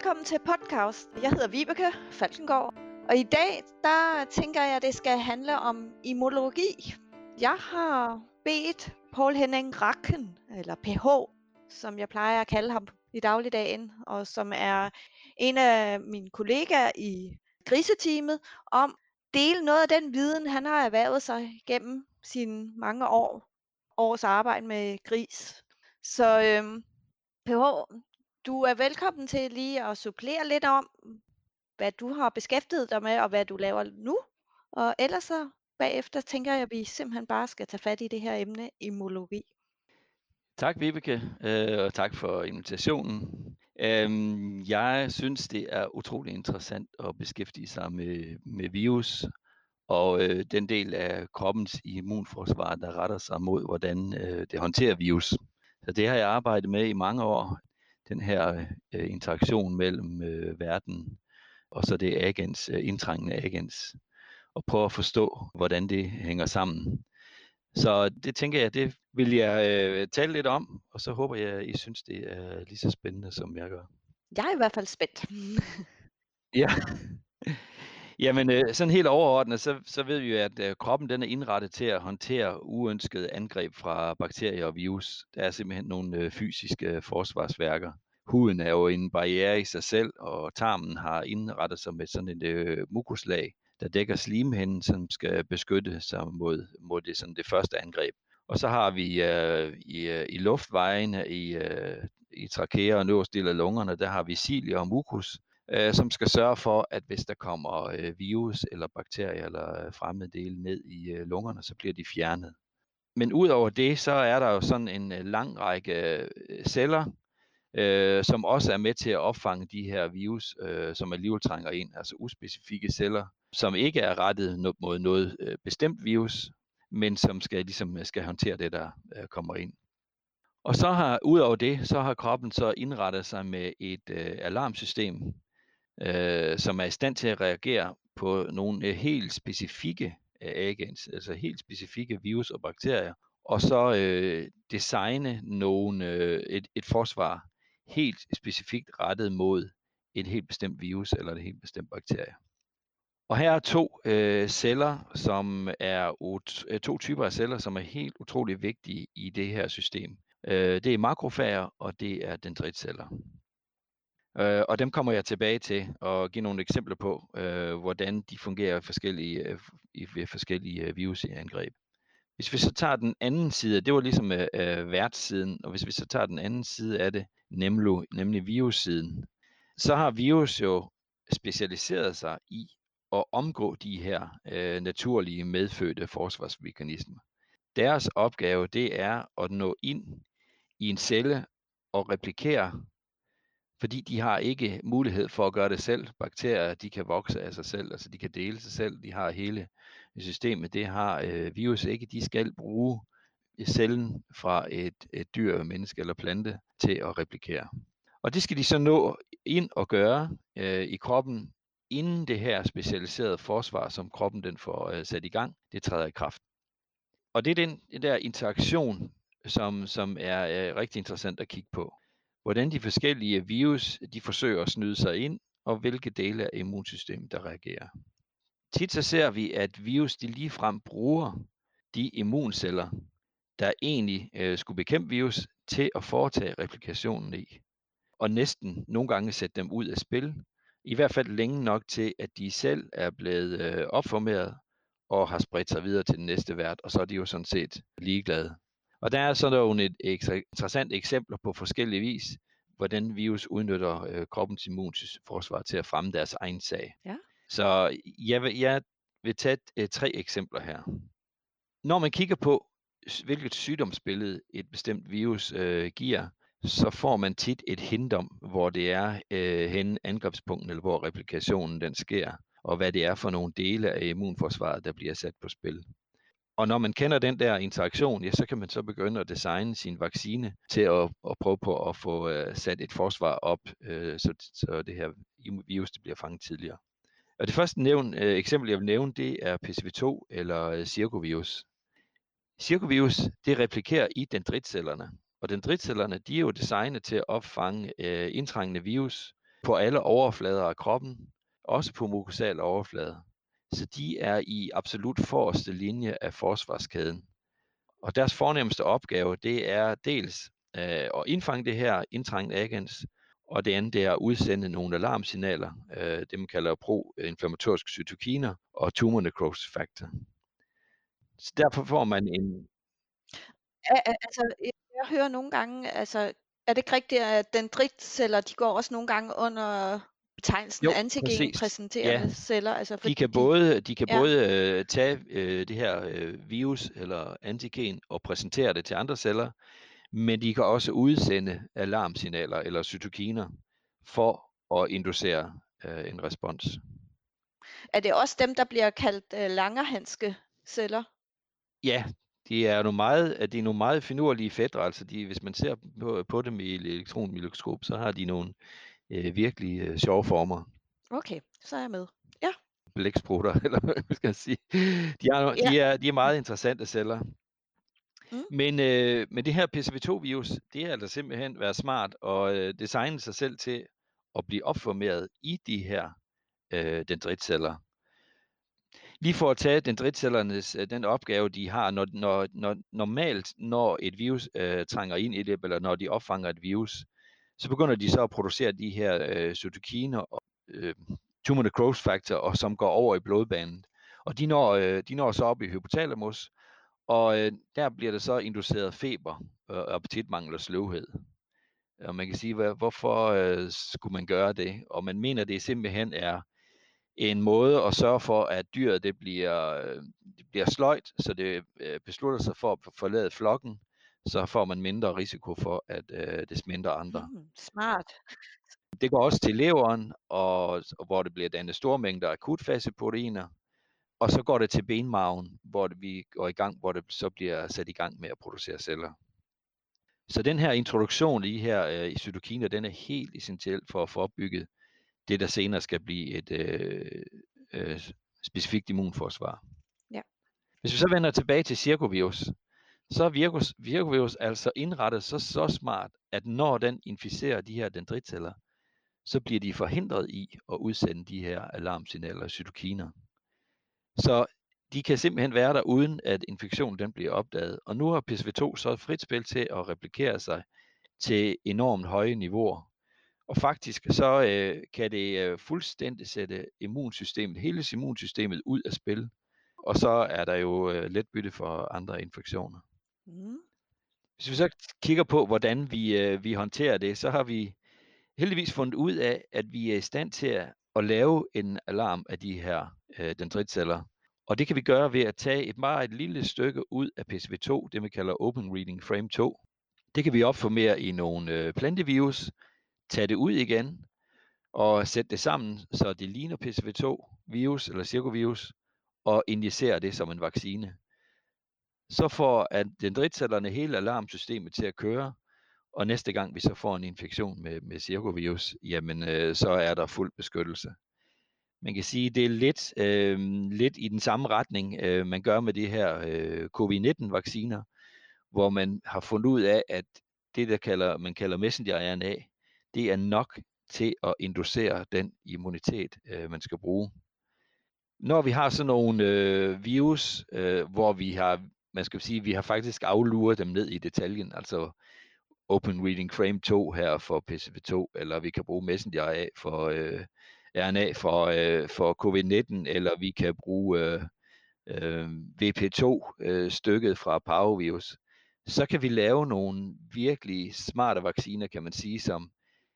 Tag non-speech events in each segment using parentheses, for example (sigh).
velkommen til podcast. Jeg hedder Vibeke Falkengård, og i dag der tænker jeg, at det skal handle om immunologi. Jeg har bedt Paul Henning Rakken, eller PH, som jeg plejer at kalde ham i dagligdagen, og som er en af mine kollegaer i griseteamet, om dele noget af den viden, han har erhvervet sig gennem sine mange år, års arbejde med gris. Så øhm, PH, du er velkommen til lige at supplere lidt om, hvad du har beskæftiget dig med, og hvad du laver nu. Og ellers så bagefter tænker jeg, at vi simpelthen bare skal tage fat i det her emne, immunologi. Tak Vibeke, øh, og tak for invitationen. Øhm, jeg synes, det er utrolig interessant at beskæftige sig med, med virus, og øh, den del af kroppens immunforsvar, der retter sig mod, hvordan øh, det håndterer virus. Så det har jeg arbejdet med i mange år den her øh, interaktion mellem øh, verden og så det agens, øh, indtrængende agens, og prøve at forstå, hvordan det hænger sammen. Så det tænker jeg, det vil jeg øh, tale lidt om, og så håber jeg, I synes, det er lige så spændende, som jeg gør. Jeg er i hvert fald spændt. ja. (laughs) Jamen, øh, sådan helt overordnet, så, så ved vi jo, at øh, kroppen den er indrettet til at håndtere uønskede angreb fra bakterier og virus. Der er simpelthen nogle øh, fysiske øh, forsvarsværker. Huden er jo en barriere i sig selv, og tarmen har indrettet sig med sådan et øh, mukuslag, der dækker slimhinden, som skal beskytte sig mod, mod det, sådan det første angreb. Og så har vi øh, i, øh, i luftvejene, i, øh, i trakea og øverste del af lungerne, der har vi cilia og mukus, øh, som skal sørge for, at hvis der kommer øh, virus eller bakterier eller øh, fremmede dele ned i øh, lungerne, så bliver de fjernet. Men udover det, så er der jo sådan en øh, lang række øh, celler, øh, som også er med til at opfange de her virus, øh, som alligevel trænger ind, altså uspecifikke celler, som ikke er rettet mod noget øh, bestemt virus, men som skal ligesom øh, skal håndtere det, der øh, kommer ind. Og så har, udover det, så har kroppen så indrettet sig med et øh, alarmsystem, øh, som er i stand til at reagere på nogle øh, helt specifikke øh, agens, altså helt specifikke virus og bakterier, og så øh, designe nogle, øh, et, et forsvar helt specifikt rettet mod et helt bestemt virus eller et helt bestemt bakterie. Og her er to øh, celler, som er ut- øh, to typer af celler, som er helt utrolig vigtige i det her system. Øh, det er makrofager, og det er dendritceller. Øh, og dem kommer jeg tilbage til og give nogle eksempler på, øh, hvordan de fungerer forskellige, øh, i, i, ved forskellige øh, virusangreb. Hvis vi så tager den anden side, det var ligesom øh, øh værtssiden, og hvis vi så tager den anden side af det, nemlig, nemlig virussiden, så har virus jo specialiseret sig i at omgå de her øh, naturlige medfødte forsvarsmekanismer. Deres opgave det er at nå ind i en celle og replikere, fordi de har ikke mulighed for at gøre det selv. Bakterier de kan vokse af sig selv, altså de kan dele sig selv, de har hele systemet, det har øh, virus ikke. De skal bruge øh, cellen fra et, et dyr, menneske eller plante til at replikere. Og det skal de så nå ind og gøre øh, i kroppen, inden det her specialiserede forsvar, som kroppen den får øh, sat i gang, det træder i kraft. Og det er den, den der interaktion, som, som er øh, rigtig interessant at kigge på. Hvordan de forskellige virus, de forsøger at snyde sig ind, og hvilke dele af immunsystemet, der reagerer. Tit så ser vi, at virus de ligefrem bruger de immunceller, der egentlig øh, skulle bekæmpe virus, til at foretage replikationen i. Og næsten nogle gange sætte dem ud af spil. I hvert fald længe nok til, at de selv er blevet øh, opformeret og har spredt sig videre til den næste vært, og så er de jo sådan set ligeglade. Og der er sådan nogle et, interessant eksempler på forskellige vis, hvordan virus udnytter øh, kroppens immunforsvar til at fremme deres egen sag. Ja. Så jeg vil, jeg vil tage øh, tre eksempler her. Når man kigger på, hvilket sygdomsbillede et bestemt virus øh, giver, så får man tit et hint om, hvor det er øh, hen angrebspunkten, eller hvor replikationen den sker, og hvad det er for nogle dele af immunforsvaret, der bliver sat på spil. Og når man kender den der interaktion, ja, så kan man så begynde at designe sin vaccine til at, at prøve på at få uh, sat et forsvar op, uh, så, så det her virus det bliver fanget tidligere. Og det første nævn, uh, eksempel, jeg vil nævne, det er PCV2 eller uh, cirkovirus. Cirkovirus, det replikerer i dendritcellerne, og dendritcellerne, de er jo designet til at opfange uh, indtrængende virus, på alle overflader af kroppen, også på mukosale overflader. Så de er i absolut forreste linje af forsvarskæden. Og deres fornemmeste opgave, det er dels øh, at indfange det her indtrængende agens, og det andet det er at udsende nogle alarmsignaler, øh, det man kalder pro-inflammatoriske cytokiner og tumor necrosis factor. Så derfor får man en... Altså, jeg hører nogle gange, altså, er det ikke rigtigt, at dendritceller, de går også nogle gange under betegnelsen jo, antigen-præsenterende ja. celler? Altså fordi, de kan både, de kan ja. både øh, tage øh, det her øh, virus eller antigen og præsentere det til andre celler, men de kan også udsende alarmsignaler eller cytokiner for at inducere øh, en respons. Er det også dem, der bliver kaldt øh, langerhanske celler? Ja, de er nogle meget, de er nogle meget finurlige fætter. Altså de, hvis man ser på, på dem i elektronmikroskop, så har de nogle øh, virkelig øh, sjove former. Okay, så er jeg med. Ja. Blæksprutter, (laughs) eller hvad skal jeg sige. De er, ja. de, er, de er meget interessante celler. Mm. Men, øh, men det her PCV2-virus, det er altså simpelthen været smart og øh, designe sig selv til at blive opformeret i de her øh, dendritceller. Lige for at tage dendritcellernes øh, den opgave, de har, når, når, når normalt, når et virus øh, trænger ind i det, eller når de opfanger et virus, så begynder de så at producere de her øh, cytokiner og øh, tumor necrosis factor, og som går over i blodbanen. Og de når, øh, de når så op i hypotalamus, og øh, der bliver der så induceret feber, øh, appetitmangel og sløvhed. Og man kan sige, hvad, hvorfor øh, skulle man gøre det? Og man mener, det simpelthen er en måde at sørge for, at dyret det bliver, øh, det bliver sløjt, så det øh, beslutter sig for at forlade flokken, så får man mindre risiko for, at øh, det smitter andre. Mm, smart. Det går også til leveren, og, og hvor det bliver dannet store mængder akutfaseproteiner, og så går det til benmagen, hvor det, vi går i gang, hvor det så bliver sat i gang med at producere celler. Så den her introduktion i her øh, i cytokiner, den er helt essentiel for at få opbygget det, der senere skal blive et øh, øh, specifikt immunforsvar. Ja. Hvis vi så vender tilbage til cirkovirus, så er virus, virus altså indrettet så, så smart, at når den inficerer de her dendritceller, så bliver de forhindret i at udsende de her alarmsignaler og cytokiner. Så de kan simpelthen være der, uden at infektionen den bliver opdaget. Og nu har PSV2 så frit spil til at replikere sig til enormt høje niveauer. Og faktisk så øh, kan det øh, fuldstændig sætte immunsystemet, hele immunsystemet ud af spil. Og så er der jo øh, let bytte for andre infektioner. Mm. Hvis vi så kigger på, hvordan vi, øh, vi håndterer det, så har vi heldigvis fundet ud af, at vi er i stand til at, at lave en alarm af de her øh, dendritceller. Og det kan vi gøre ved at tage et meget et lille stykke ud af PCV2, det vi kalder Open Reading Frame 2. Det kan vi opformere i nogle øh, plantevirus, tage det ud igen og sætte det sammen, så det ligner PCV2 virus eller cirkovirus, og injicere det som en vaccine. Så får at dendritcellerne hele alarmsystemet til at køre, og næste gang vi så får en infektion med, med cirkovirus, jamen øh, så er der fuld beskyttelse. Man kan sige, det er lidt, øh, lidt i den samme retning, øh, man gør med de her øh, covid-19-vacciner, hvor man har fundet ud af, at det, der kalder, man kalder messenger-RNA, det er nok til at inducere den immunitet, øh, man skal bruge. Når vi har sådan nogle øh, virus, øh, hvor vi har, man skal sige, vi har faktisk afluret dem ned i detaljen, altså Open Reading Frame 2 her for PCV2, eller vi kan bruge Messenger A for, øh, RNA for, øh, for covid-19, eller vi kan bruge øh, øh, VP2-stykket øh, fra parvovirus, så kan vi lave nogle virkelig smarte vacciner, kan man sige, som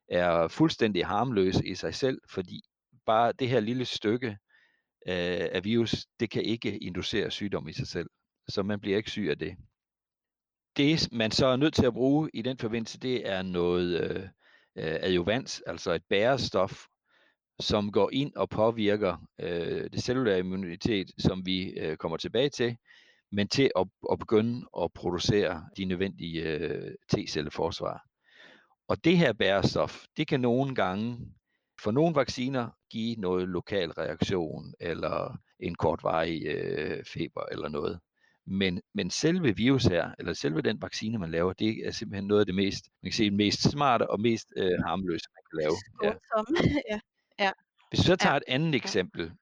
er fuldstændig harmløse i sig selv, fordi bare det her lille stykke øh, af virus, det kan ikke inducere sygdom i sig selv. Så man bliver ikke syg af det. Det, man så er nødt til at bruge i den forbindelse, det er noget øh, øh, adjuvans, altså et bærestof, som går ind og påvirker øh, det cellulære immunitet, som vi øh, kommer tilbage til, men til at, at begynde at producere de nødvendige øh, T-celleforsvar. Og det her bærestof, det kan nogle gange for nogle vacciner give noget lokal reaktion, eller en kortvarig øh, feber eller noget. Men, men selve virus her, eller selve den vaccine, man laver, det er simpelthen noget af det mest, man kan sige, mest smarte og mest øh, harmløse, man kan lave. Ja. (laughs) ja. ja. Hvis vi så tager et andet eksempel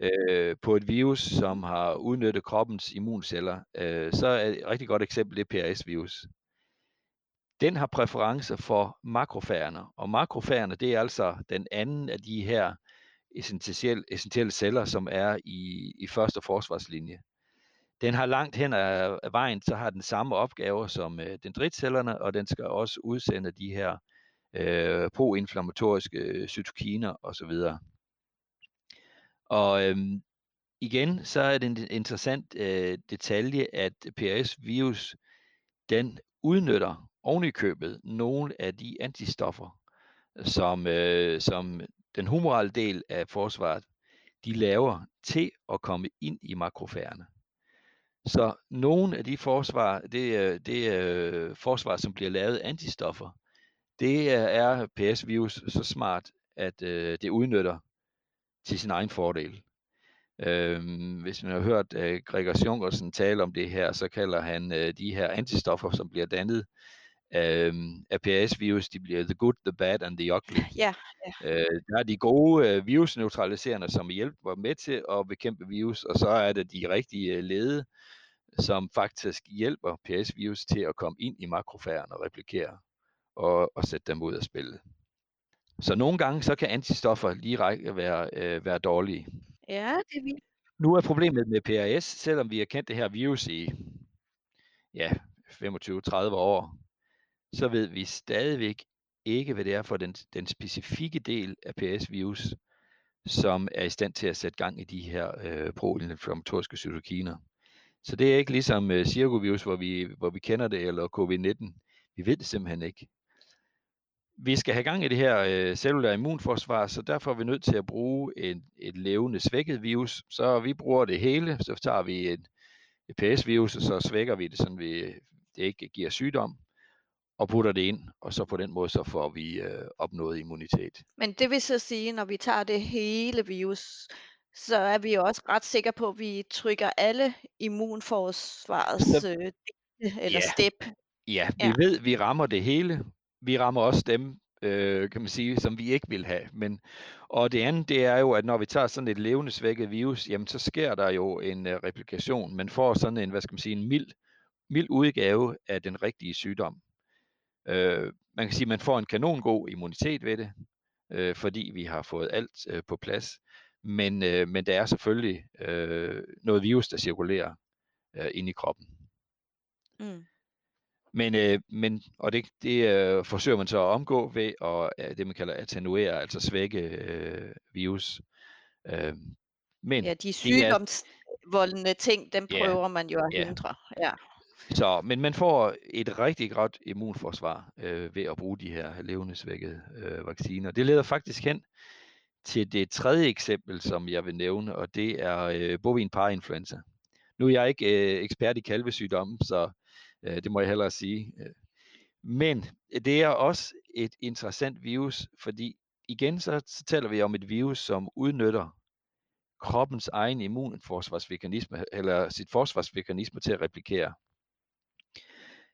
øh, på et virus, som har udnyttet kroppens immunceller, øh, så er et rigtig godt eksempel det PRS-virus. Den har præferencer for makrofagerne, og makrofagerne det er altså den anden af de her essentielle, essentielle celler, som er i, i første forsvarslinje. Den har langt hen ad, vejen, så har den samme opgaver som øh, dendritcellerne, og den skal også udsende de her øh, proinflammatoriske øh, cytokiner osv. Og øhm, igen, så er det en interessant øh, detalje, at PRS-virus, den udnytter ovenikøbet nogle af de antistoffer, som, øh, som den humorale del af forsvaret, de laver til at komme ind i makrofærerne. Så nogle af de forsvar, det, øh, det øh, forsvar, som bliver lavet antistoffer, det øh, er PS-virus så smart, at øh, det udnytter til sin egen fordel. Øh, hvis man har hørt øh, Gregers Junkersen tale om det her, så kalder han øh, de her antistoffer, som bliver dannet øh, af PRS-virus, de bliver the good, the bad and the ugly. (laughs) Ja, ja. Øh, der er de gode øh, virusneutraliserende, som hjælper med til at bekæmpe virus, og så er det de rigtige øh, lede, som faktisk hjælper PS-virus til at komme ind i makrofagerne og replikere og, og sætte dem ud af spillet. Så nogle gange så kan antistoffer lige række være, øh, være dårlige. Ja, det er vildt. Nu er problemet med PRS, selvom vi har kendt det her virus i ja, 25-30 år, så ved vi stadigvæk ikke, hvad det er for den, den specifikke del af PS-virus, som er i stand til at sætte gang i de her øh, proinflammatoriske cytokiner. Så det er ikke ligesom øh, cirkovirus, hvor vi, hvor vi kender det, eller covid-19. Vi ved det simpelthen ikke vi skal have gang i det her øh, cellulære immunforsvar, så derfor er vi nødt til at bruge en, et levende svækket virus. Så vi bruger det hele, så tager vi et, et PS-virus, og så svækker vi det, så vi, det ikke giver sygdom, og putter det ind, og så på den måde så får vi øh, opnået immunitet. Men det vil så sige, når vi tager det hele virus, så er vi også ret sikre på, at vi trykker alle immunforsvarets øh, eller ja. step. Ja, vi ja. ved, vi rammer det hele, vi rammer også dem, øh, kan man sige, som vi ikke vil have. Men, og det andet, det er jo, at når vi tager sådan et levende svækket virus, jamen så sker der jo en uh, replikation. Man får sådan en, hvad skal man sige, en mild, mild udgave af den rigtige sygdom. Øh, man kan sige, at man får en kanongod immunitet ved det, øh, fordi vi har fået alt øh, på plads. Men, øh, men der er selvfølgelig øh, noget virus, der cirkulerer øh, ind i kroppen. Mm. Men, øh, men og det, det øh, forsøger man så at omgå ved at øh, det man kalder attenuere, altså svække øh, virus. Øh, men ja, de sygdomsvoldende ting, dem prøver ja, man jo at ja. hindre. Ja. Så, men man får et rigtig godt immunforsvar øh, ved at bruge de her levendesvækkede øh, vacciner. Det leder faktisk hen til det tredje eksempel, som jeg vil nævne, og det er øh, bovin parinfluenza. Nu er jeg ikke øh, ekspert i kalvesygdomme, så Øh, det må jeg hellere sige. Øh. Men det er også et interessant virus, fordi igen så, så taler vi om et virus, som udnytter kroppens egen immunforsvarsmekanisme, eller sit forsvarsmekanisme til at replikere.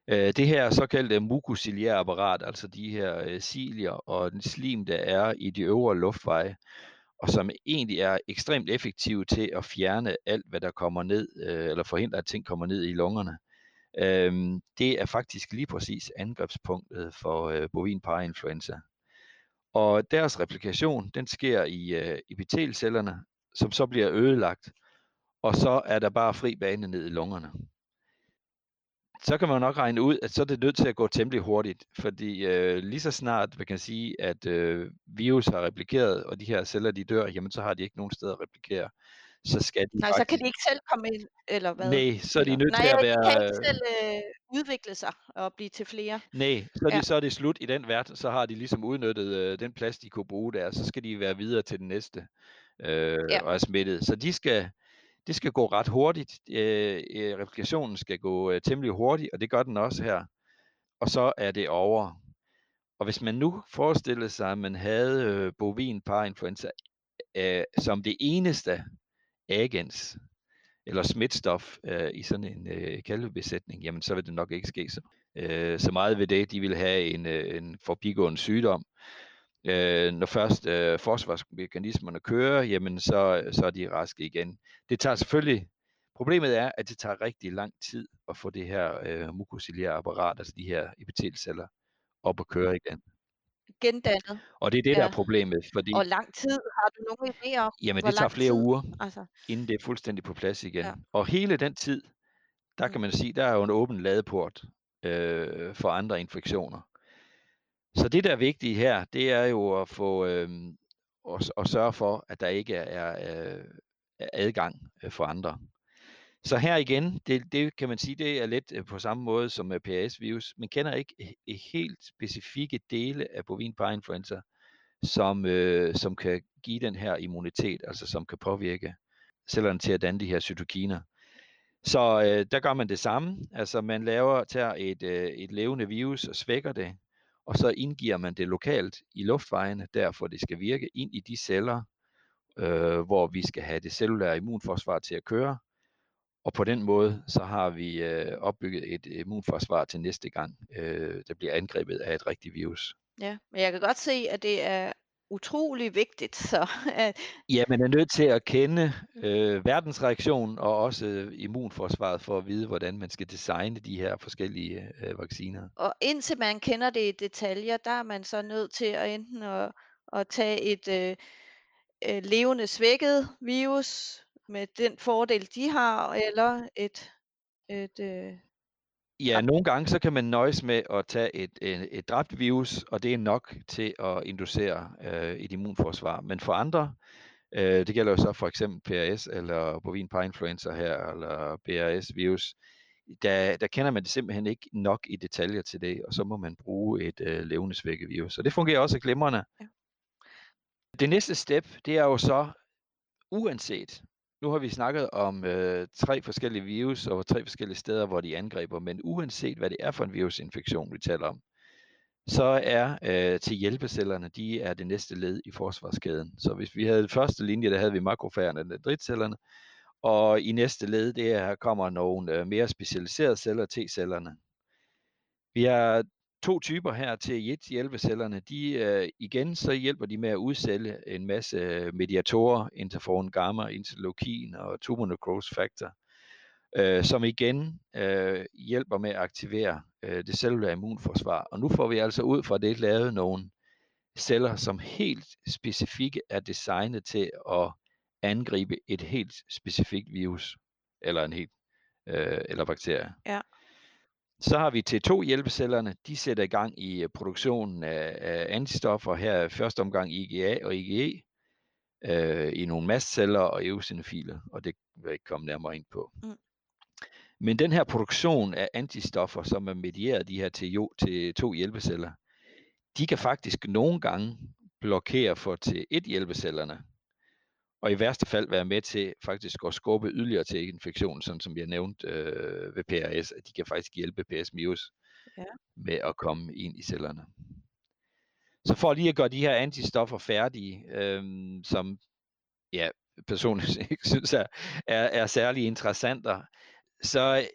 Øh, det her såkaldte mukociliære apparat, altså de her øh, cilier og den slim, der er i de øvre luftveje, og som egentlig er ekstremt effektive til at fjerne alt, hvad der kommer ned, øh, eller forhindre, at ting kommer ned i lungerne. Øhm, det er faktisk lige præcis angrebspunktet for øh, bovin parainfluenza. Og deres replikation, den sker i øh, epitelcellerne, som så bliver ødelagt, og så er der bare fri bane ned i lungerne. Så kan man nok regne ud, at så er det nødt til at gå temmelig hurtigt, fordi øh, lige så snart man kan sige, at øh, virus har replikeret, og de her celler de dør, jamen så har de ikke nogen sted at replikere så skal de Nej, faktisk... så kan de ikke selv komme ind, eller hvad? Nej, så er de nødt Nej, til at være... Nej, de kan ikke selv øh, udvikle sig og blive til flere. Nej, så er, det, ja. så er det slut i den verden, så har de ligesom udnyttet øh, den plads, de kunne bruge der, så skal de være videre til den næste øh, ja. og er smittet. Så de skal, det skal gå ret hurtigt. Øh, øh replikationen skal gå øh, temmelig hurtigt, og det gør den også her. Og så er det over. Og hvis man nu forestiller sig, at man havde øh, bovin parainfluenza øh, som det eneste agens eller smitstof øh, i sådan en øh, kalvebesætning, jamen så vil det nok ikke ske så, øh, så meget ved det. De vil have en, øh, en forbigående sygdom. Øh, når først øh, forsvarsmekanismerne kører, jamen så, så er de raske igen. Det tager selvfølgelig, problemet er, at det tager rigtig lang tid at få det her øh, mukociliære apparat, altså de her epitelceller, op at køre igen gendannet. Og det er det, der er problemet. Fordi, Og lang tid, har du nogen idé om, jamen, det tager flere tid? uger, Altså, inden det er fuldstændig på plads igen. Ja. Og hele den tid, der kan Mm. man sige, der er jo en åben ladeport øh, for andre infektioner. Så det, der er vigtigt her, det er jo at få øh, at, at sørge for, at der ikke er, øh, adgang øh, for andre. Så her igen, det, det kan man sige, det er lidt øh, på samme måde som øh, med PAS-virus. Man kender ikke helt specifikke dele af bovin influenza, som, øh, som kan give den her immunitet, altså som kan påvirke cellerne til at danne de her cytokiner. Så øh, der gør man det samme, altså man laver, tager et, øh, et levende virus og svækker det, og så indgiver man det lokalt i luftvejene, derfor det skal virke ind i de celler, øh, hvor vi skal have det cellulære immunforsvar til at køre, og på den måde, så har vi øh, opbygget et immunforsvar til næste gang, øh, der bliver angrebet af et rigtigt virus. ja, men jeg kan godt se, at det er utrolig vigtigt, så at, Ja, man er nødt til at kende øh, verdensreaktionen og også øh, immunforsvaret for at vide, hvordan man skal designe de her forskellige øh, vacciner. og indtil man kender det i detaljer, der er man så nødt til at enten at, at tage et øh, øh, levende svækket virus med den fordel, de har, eller et, et øh, Ja, nogle gange så kan man nøjes med at tage et, et, et dræbt virus, og det er nok til at inducere øh, et immunforsvar. Men for andre, øh, det gælder jo så for eksempel PRS eller bovin parainfluenza her, eller BRS-virus, der, der kender man det simpelthen ikke nok i detaljer til det, og så må man bruge et øh, levende virus. Og det fungerer også glimrende. Ja. Det næste step, det er jo så uanset nu har vi snakket om øh, tre forskellige virus og tre forskellige steder, hvor de angriber, men uanset hvad det er for en virusinfektion, vi taler om, så er øh, til hjælpecellerne, de er det næste led i forsvarskæden. Så hvis vi havde første linje, der havde vi makrofagerne, øh, dendritcellerne, og i næste led, det er, her kommer nogle øh, mere specialiserede celler, T-cellerne. Vi har to typer her til et hjælpecellerne. De, øh, igen, så hjælper de med at udsælge en masse øh, mediatorer, interferon gamma, interleukin og tumor necrosis factor, øh, som igen øh, hjælper med at aktivere øh, det cellulære immunforsvar. Og nu får vi altså ud fra det lavet nogle celler, som helt specifikke er designet til at angribe et helt specifikt virus, eller en helt, øh, eller bakterie. Ja. Så har vi T2 hjælpecellerne, de sætter i gang i øh, produktionen af, af antistoffer, her i første omgang IgA og IgE, øh, i nogle mastceller og eosinofiler, og det vil jeg ikke komme nærmere ind på. Mm. Men den her produktion af antistoffer, som er medieret de her T2 hjælpeceller, de kan faktisk nogle gange blokere for T1 hjælpecellerne, og i værste fald være med til faktisk at skubbe yderligere til infektionen, sådan som jeg nævnte øh, ved PRS, at de kan faktisk hjælpe PS-virus Ja. med at komme ind i cellerne. Så for lige at gøre de her antistoffer færdige, øh, som ja, personligt (laughs) ikke synes er, er, er særlig interessanter, så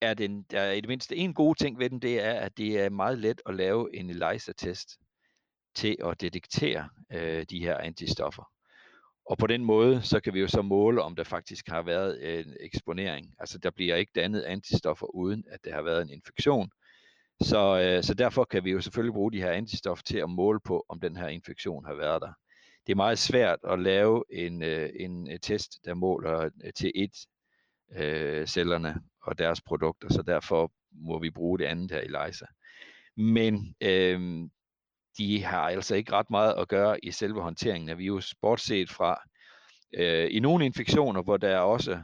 er den, der er i det mindste en god ting ved den, det er, at det er meget let at lave en ELISA-test til at detektere øh, de her antistoffer. Og på den måde, så kan vi jo så måle, om der faktisk har været øh, en eksponering. Altså der bliver ikke dannet antistoffer, uden at der har været en infektion. Så, øh, så derfor kan vi jo selvfølgelig bruge de her antistoffer til at måle på, om den her infektion har været der. Det er meget svært at lave en, øh, en øh, test, der måler øh, til et øh, cellerne og deres produkter, så derfor må vi bruge det andet her ELISA. Men øh, de har altså ikke ret meget at gøre i selve håndteringen af virus, bortset fra øh, i nogle infektioner, hvor der er også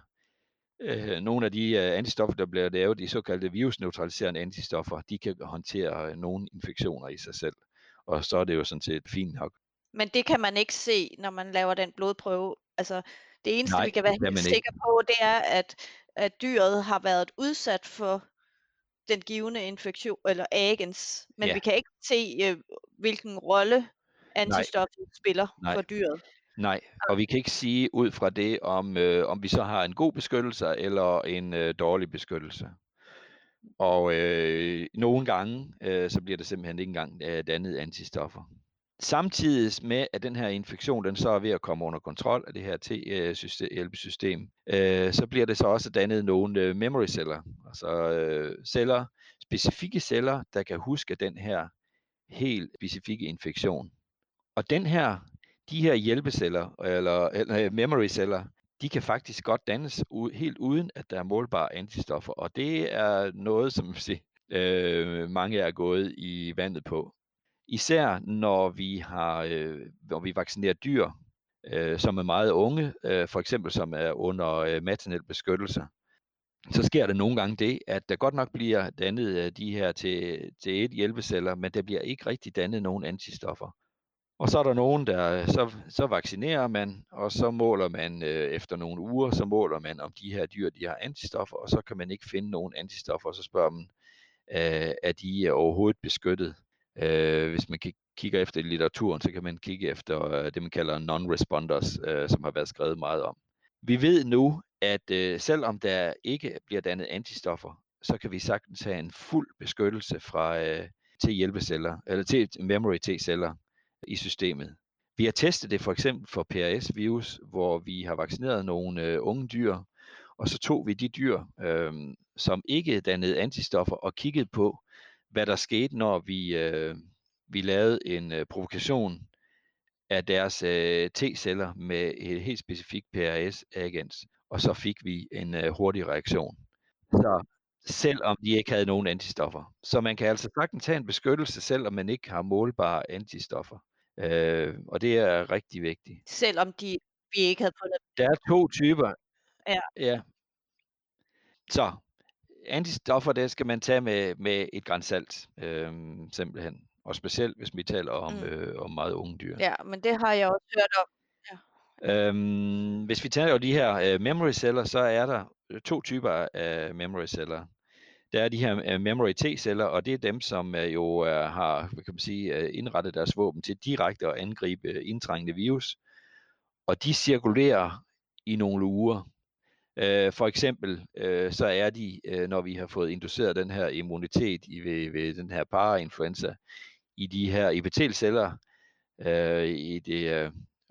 øh, nogle af de øh, antistoffer, der bliver lavet, de såkaldte virusneutraliserende antistoffer, de kan håndtere øh, nogle infektioner i sig selv. Og så er det jo sådan set fint nok. Men det kan man ikke se, når man laver den blodprøve. Altså, det eneste, Nej, vi kan være helt sikre på, det er, at, at dyret har været udsat for den givende infektion, eller agens. Men Ja. vi kan ikke se, øh, hvilken rolle antistoffet spiller Nej. for dyret. Nej, og vi kan ikke sige ud fra det, om, øh, om vi så har en god beskyttelse eller en øh, dårlig beskyttelse. Og øh, nogle gange, øh, så bliver der simpelthen ikke engang øh, dannet antistoffer. Samtidig med, at den her infektion den så er ved at komme under kontrol af det her T-hjælpesystem, øh, øh, så bliver det så også dannet nogle øh, memory celler, altså øh, celler, specifikke celler, der kan huske den her helt specifikke infektion. Og den her, de her hjælpeceller, eller, eller øh, memory celler, de kan faktisk godt dannes u- helt uden, at der er målbare antistoffer. Og det er noget, som (laughs) siger, øh, mange er gået i vandet på. Især når vi har, øh, når vi vaccinerer dyr, øh, som er meget unge, øh, for eksempel som er under øh, maternel beskyttelse, så sker der nogle gange det, at der godt nok bliver dannet øh, de her til, til et hjælpeceller, men der bliver ikke rigtig dannet nogen antistoffer. Og så er der nogen, der øh, så, så vaccinerer man, og så måler man øh, efter nogle uger, så måler man, om de her dyr de har antistoffer, og så kan man ikke finde nogen antistoffer, og så spørger man, øh, er de øh, overhovedet beskyttet? Øh, hvis man kigger efter i litteraturen, så kan man kigge efter øh, det, man kalder non-responders, øh, som har været skrevet meget om. Vi ved nu, at øh, selvom der ikke bliver dannet antistoffer, så kan vi sagtens have en fuld beskyttelse fra øh, til hjælpeceller, eller til memory T-celler i systemet. Vi har testet det for eksempel for PRS-virus, hvor vi har vaccineret nogle øh, unge dyr, og så tog vi de dyr, øh, som ikke dannede antistoffer, og kiggede på, hvad der skete, når vi, øh, vi lavede en øh, provokation af deres øh, T-celler med et helt specifikt PRS-agens, og så fik vi en øh, hurtig reaktion. Så selvom de ikke havde nogen antistoffer. Så man kan altså sagtens tage en beskyttelse, selvom man ikke har målbare antistoffer. Øh, og det er rigtig vigtigt. Selvom de, vi ikke havde fundet Der er to typer. Ja. ja. Så antistoffer, det skal man tage med, med et græns salt, øh, simpelthen. Og specielt, hvis vi taler om, mm. øh, om meget unge dyr. Ja, men det har jeg også hørt om. Ja. Øhm, hvis vi taler de her øh, memory celler, så er der to typer af memory celler. Der er de her øh, memory T-celler, og det er dem, som øh, jo øh, har kan man sige, øh, indrettet deres våben til direkte at angribe øh, indtrængende virus. Og de cirkulerer i nogle uger. Øh, for eksempel øh, så er de, øh, når vi har fået induceret den her immunitet i, ved, ved den her parainfluenza, i de her epitelceller øh, i det øh,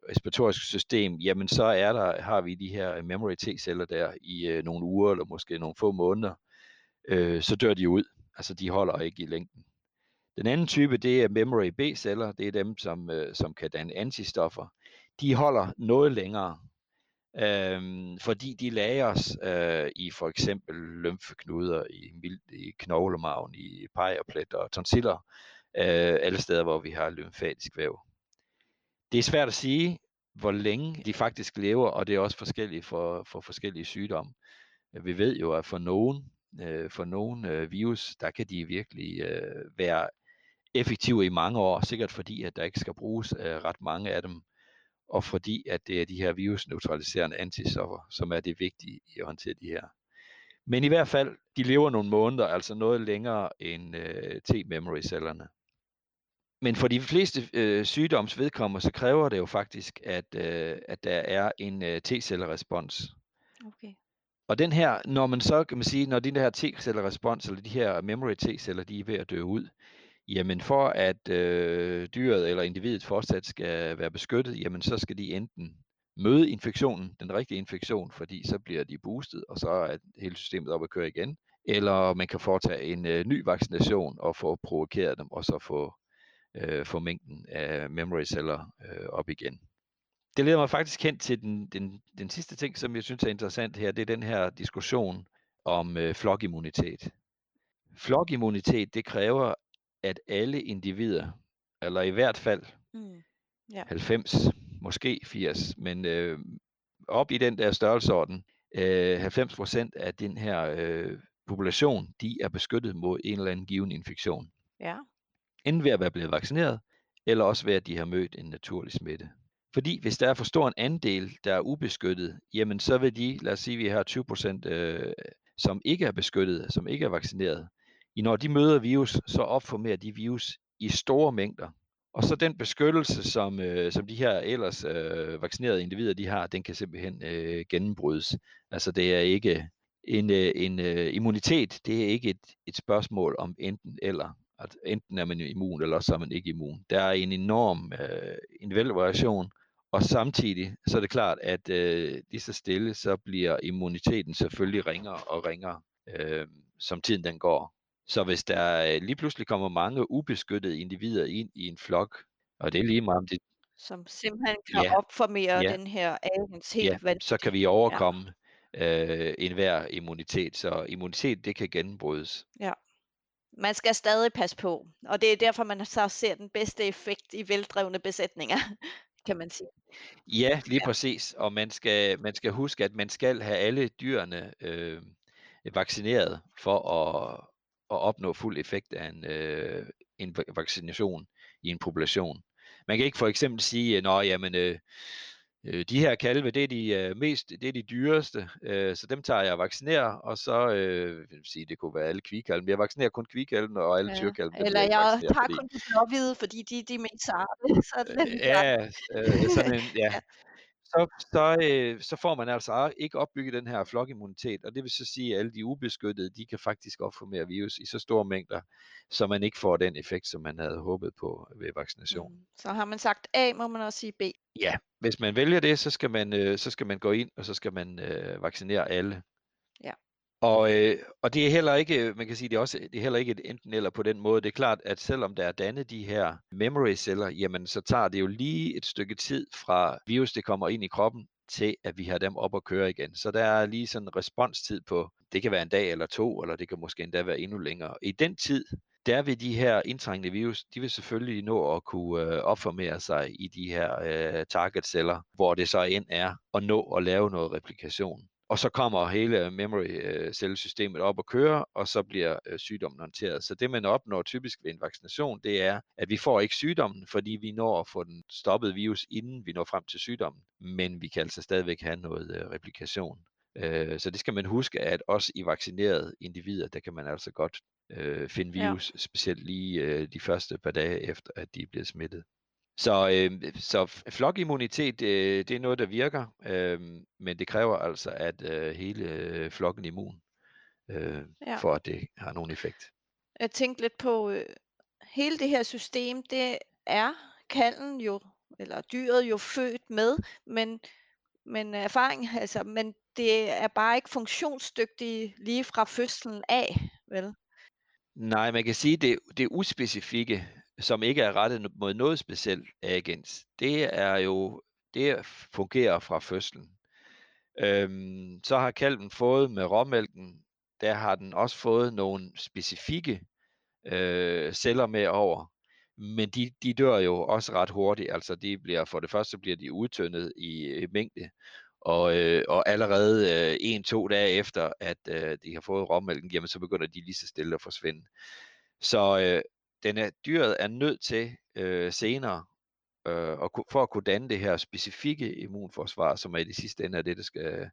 respiratoriske system, jamen så er der, har vi de her memory T-celler der i øh, nogle uger eller måske nogle få måneder, øh, så dør de ud. Altså de holder ikke i længden. Den anden type, det er memory B-celler, det er dem, som, øh, som kan danne antistoffer. De holder noget længere, øh, fordi de lagres øh, i for eksempel lymfeknuder, i, i knoglemagen, i pegerplet og tonsiller, øh, alle steder, hvor vi har lymfatisk væv. Det er svært at sige, hvor længe de faktisk lever, og det er også forskelligt for, for forskellige sygdomme. Vi ved jo, at for nogen, øh, for nogen øh, virus, der kan de virkelig øh, være effektive i mange år, sikkert fordi, at der ikke skal bruges øh, ret mange af dem, og fordi, at det er de her virusneutraliserende antistoffer, som er det vigtige i at håndtere de her. Men i hvert fald, de lever nogle måneder, altså noget længere end øh, T-memory-cellerne. Men for de fleste øh, sygdomsvedkommere, så kræver det jo faktisk, at, øh, at der er en øh, T-cellerespons. Okay. Og den her, når man så kan man sige, når de her T-cellerespons, eller de her memory T-celler, de er ved at dø ud, jamen for at øh, dyret eller individet fortsat skal være beskyttet, jamen så skal de enten møde infektionen, den rigtige infektion, fordi så bliver de boostet, og så er hele systemet op at køre igen. Eller man kan foretage en øh, ny vaccination og få provokeret dem, og så få øh, få mængden af memory celler øh, op igen. Det leder mig faktisk hen til den, den, den sidste ting, som jeg synes er interessant her, det er den her diskussion om øh, flokimmunitet. Flokimmunitet, det kræver, at alle individer, eller i hvert fald mm. ja. 90, måske 80, men øh, op i den der størrelseorden, øh, 90% af den her øh, population, de er beskyttet mod en eller anden given infektion. Ja. Enten ved at være blevet vaccineret, eller også ved at de har mødt en naturlig smitte. Fordi hvis der er for stor en andel, der er ubeskyttet, jamen så vil de, lad os sige, at vi har 20%, øh, som ikke er beskyttet, som ikke er vaccineret. I når de møder virus, så opformerer de virus i store mængder, Og så den beskyttelse, som, øh, som de her ellers øh, vaccinerede individer de har, den kan simpelthen øh, gennembrydes. Altså det er ikke en, øh, en øh, immunitet, det er ikke et, et spørgsmål om enten eller. At enten er man immun, eller så er man ikke immun. Der er en enorm øh, individuel variation, og samtidig så er det klart, at øh, lige så stille, så bliver immuniteten selvfølgelig ringere og ringere, øh, som tiden den går. Så hvis der lige pludselig kommer mange ubeskyttede individer ind i en flok, og det er lige meget om det... Som simpelthen kan ja, opformere ja, den her aliens helt ja, vanvittigt. så kan vi overkomme ja. øh, enhver immunitet. Så immunitet, det kan genbrydes. Ja. Man skal stadig passe på, og det er derfor, man så ser den bedste effekt i veldrevne besætninger, (laughs) kan man sige. Ja, lige ja. præcis. Og man skal, man skal huske, at man skal have alle dyrene øh, vaccineret for at, at opnå fuld effekt af en, øh, en vaccination i en population. Man kan ikke for eksempel sige, at jamen, øh, øh, de her kalve, det er de øh, mest, det er de dyreste, øh, så dem tager jeg og vaccinerer, og så, øh, vil sige, det kunne være alle kvikalve, men jeg vaccinerer kun kvikalvene og alle ja. tyrkalve. Eller jeg, jeg tager fordi... kun de blåhvide, fordi de, de er mest sarte. (laughs) Så øh, ja, øh, sådan en, ja. Så, så, øh, så får man altså ikke opbygget den her flokimmunitet, og det vil så sige, at alle de ubeskyttede, de kan faktisk opformere virus i så store mængder, så man ikke får den effekt, som man havde håbet på ved vaccination. Mm. Så har man sagt A, må man også sige B. Ja, hvis man vælger det, så skal man, øh, så skal man gå ind, og så skal man øh, vaccinere alle. Og, øh, og det er heller ikke, øh, man kan sige, det er også det er heller ikke et enten eller på den måde. Det er klart, at selvom der er dannet de her memory celler, jamen så tager det jo lige et stykke tid fra virus, det kommer ind i kroppen, til at vi har dem op at køre igen. Så der er lige sådan en responstid på, det kan være en dag eller to, eller det kan måske endda være endnu længere. I den tid, der vil de her indtrængende virus, de vil selvfølgelig nå at kunne øh, opformere sig i de her øh, target-celler, hvor det så end er at nå at lave noget replikation og så kommer hele memory øh, cellesystemet op og køre, og så bliver øh, sygdommen håndteret. Så det man opnår typisk ved en vaccination, det er, at vi får ikke sygdommen, fordi vi når at få den stoppet virus, inden vi når frem til sygdommen, men vi kan altså stadigvæk have noget øh, replikation. Så det skal man huske, at også i vaccinerede individer, der kan man altså godt finde virus, ja. specielt lige de første par dage efter, at de er blevet smittet. Så, øh, så flokimmunitet, øh, det er noget, der virker, øh, men det kræver altså, at øh, hele øh, flokken er immun, øh, ja. for at det har nogen effekt. Jeg tænkte lidt på, øh, hele det her system, det er kalden jo, eller dyret jo født med, men, men erfaring, (laughs) altså, men det er bare ikke funktionsdygtigt lige fra fødslen af, vel? Nej, man kan sige, det, det uspecifikke som ikke er rettet mod noget specielt agens, det er jo, det fungerer fra fødslen. Øhm, så har kalven fået med råmælken, der har den også fået nogle specifikke øh, celler med over, men de, de dør jo også ret hurtigt, altså de bliver, for det første bliver de udtyndet i, i mængde, og, øh, og allerede øh, en-to dage efter, at øh, de har fået råmælken, jamen så begynder de lige så stille at forsvinde. Så øh, den er, dyret er nødt til øh, senere, øh, og for at kunne danne det her specifikke immunforsvar, som er i det sidste ende af det, der skal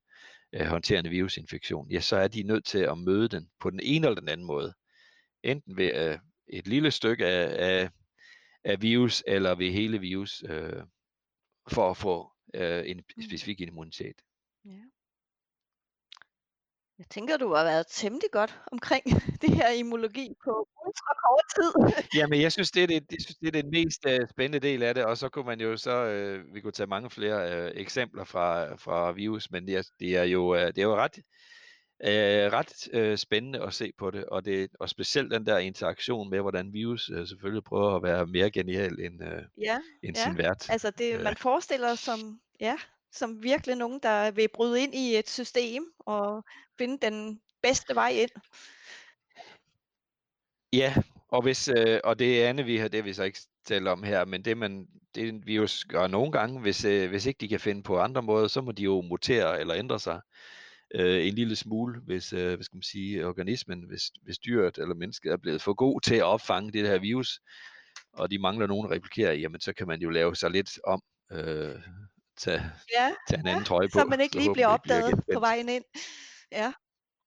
øh, håndtere en virusinfektion, ja, så er de nødt til at møde den på den ene eller den anden måde. Enten ved øh, et lille stykke af, af, af virus, eller ved hele virus, øh, for at få øh, en mm. specifik immunitet. Ja. Jeg tænker, du har været temmelig godt omkring (laughs) det her immunologi på ultra kort tid. Jamen, jeg synes, det er det, det, synes, det er den mest uh, spændende del af det, og så kunne man jo så, uh, vi kunne tage mange flere uh, eksempler fra, fra virus, men det er, det er jo, uh, det er jo ret, uh, ret uh, spændende at se på det, og, det, og specielt den der interaktion med, hvordan virus uh, selvfølgelig prøver at være mere genial end, uh, ja, end ja. sin vært. Altså, det, man forestiller som, ja, som virkelig nogen, der vil bryde ind i et system og finde den bedste vej ind. Ja, og, hvis, øh, og det andet, vi har, det vi så ikke talt om her, men det, man, det vi jo gør nogle gange, hvis, øh, hvis ikke de kan finde på andre måder, så må de jo mutere eller ændre sig øh, en lille smule, hvis, øh, hvad skal man sige, organismen, hvis, hvis dyret eller mennesket er blevet for god til at opfange det her virus, og de mangler nogen at replikere, jamen så kan man jo lave sig lidt om, øh, tage, ja, tage en anden ja, trøje på. Så man ikke lige bliver opdaget på vejen ind. Ja,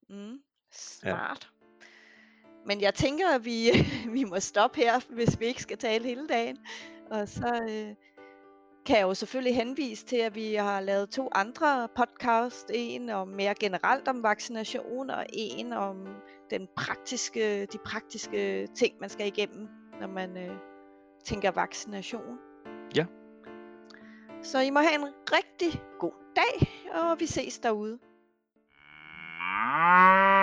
mm, smart. Ja. Men jeg tænker, at vi, (laughs) vi må stoppe her, hvis vi ikke skal tale hele dagen. Og så øh, kan jeg jo selvfølgelig henvise til, at vi har lavet to andre podcast. En om mere generelt om vaccination, og en om den praktiske, de praktiske ting, man skal igennem, når man øh, tænker vaccination. Ja. Så I må have en rigtig god dag, og vi ses derude. Ah.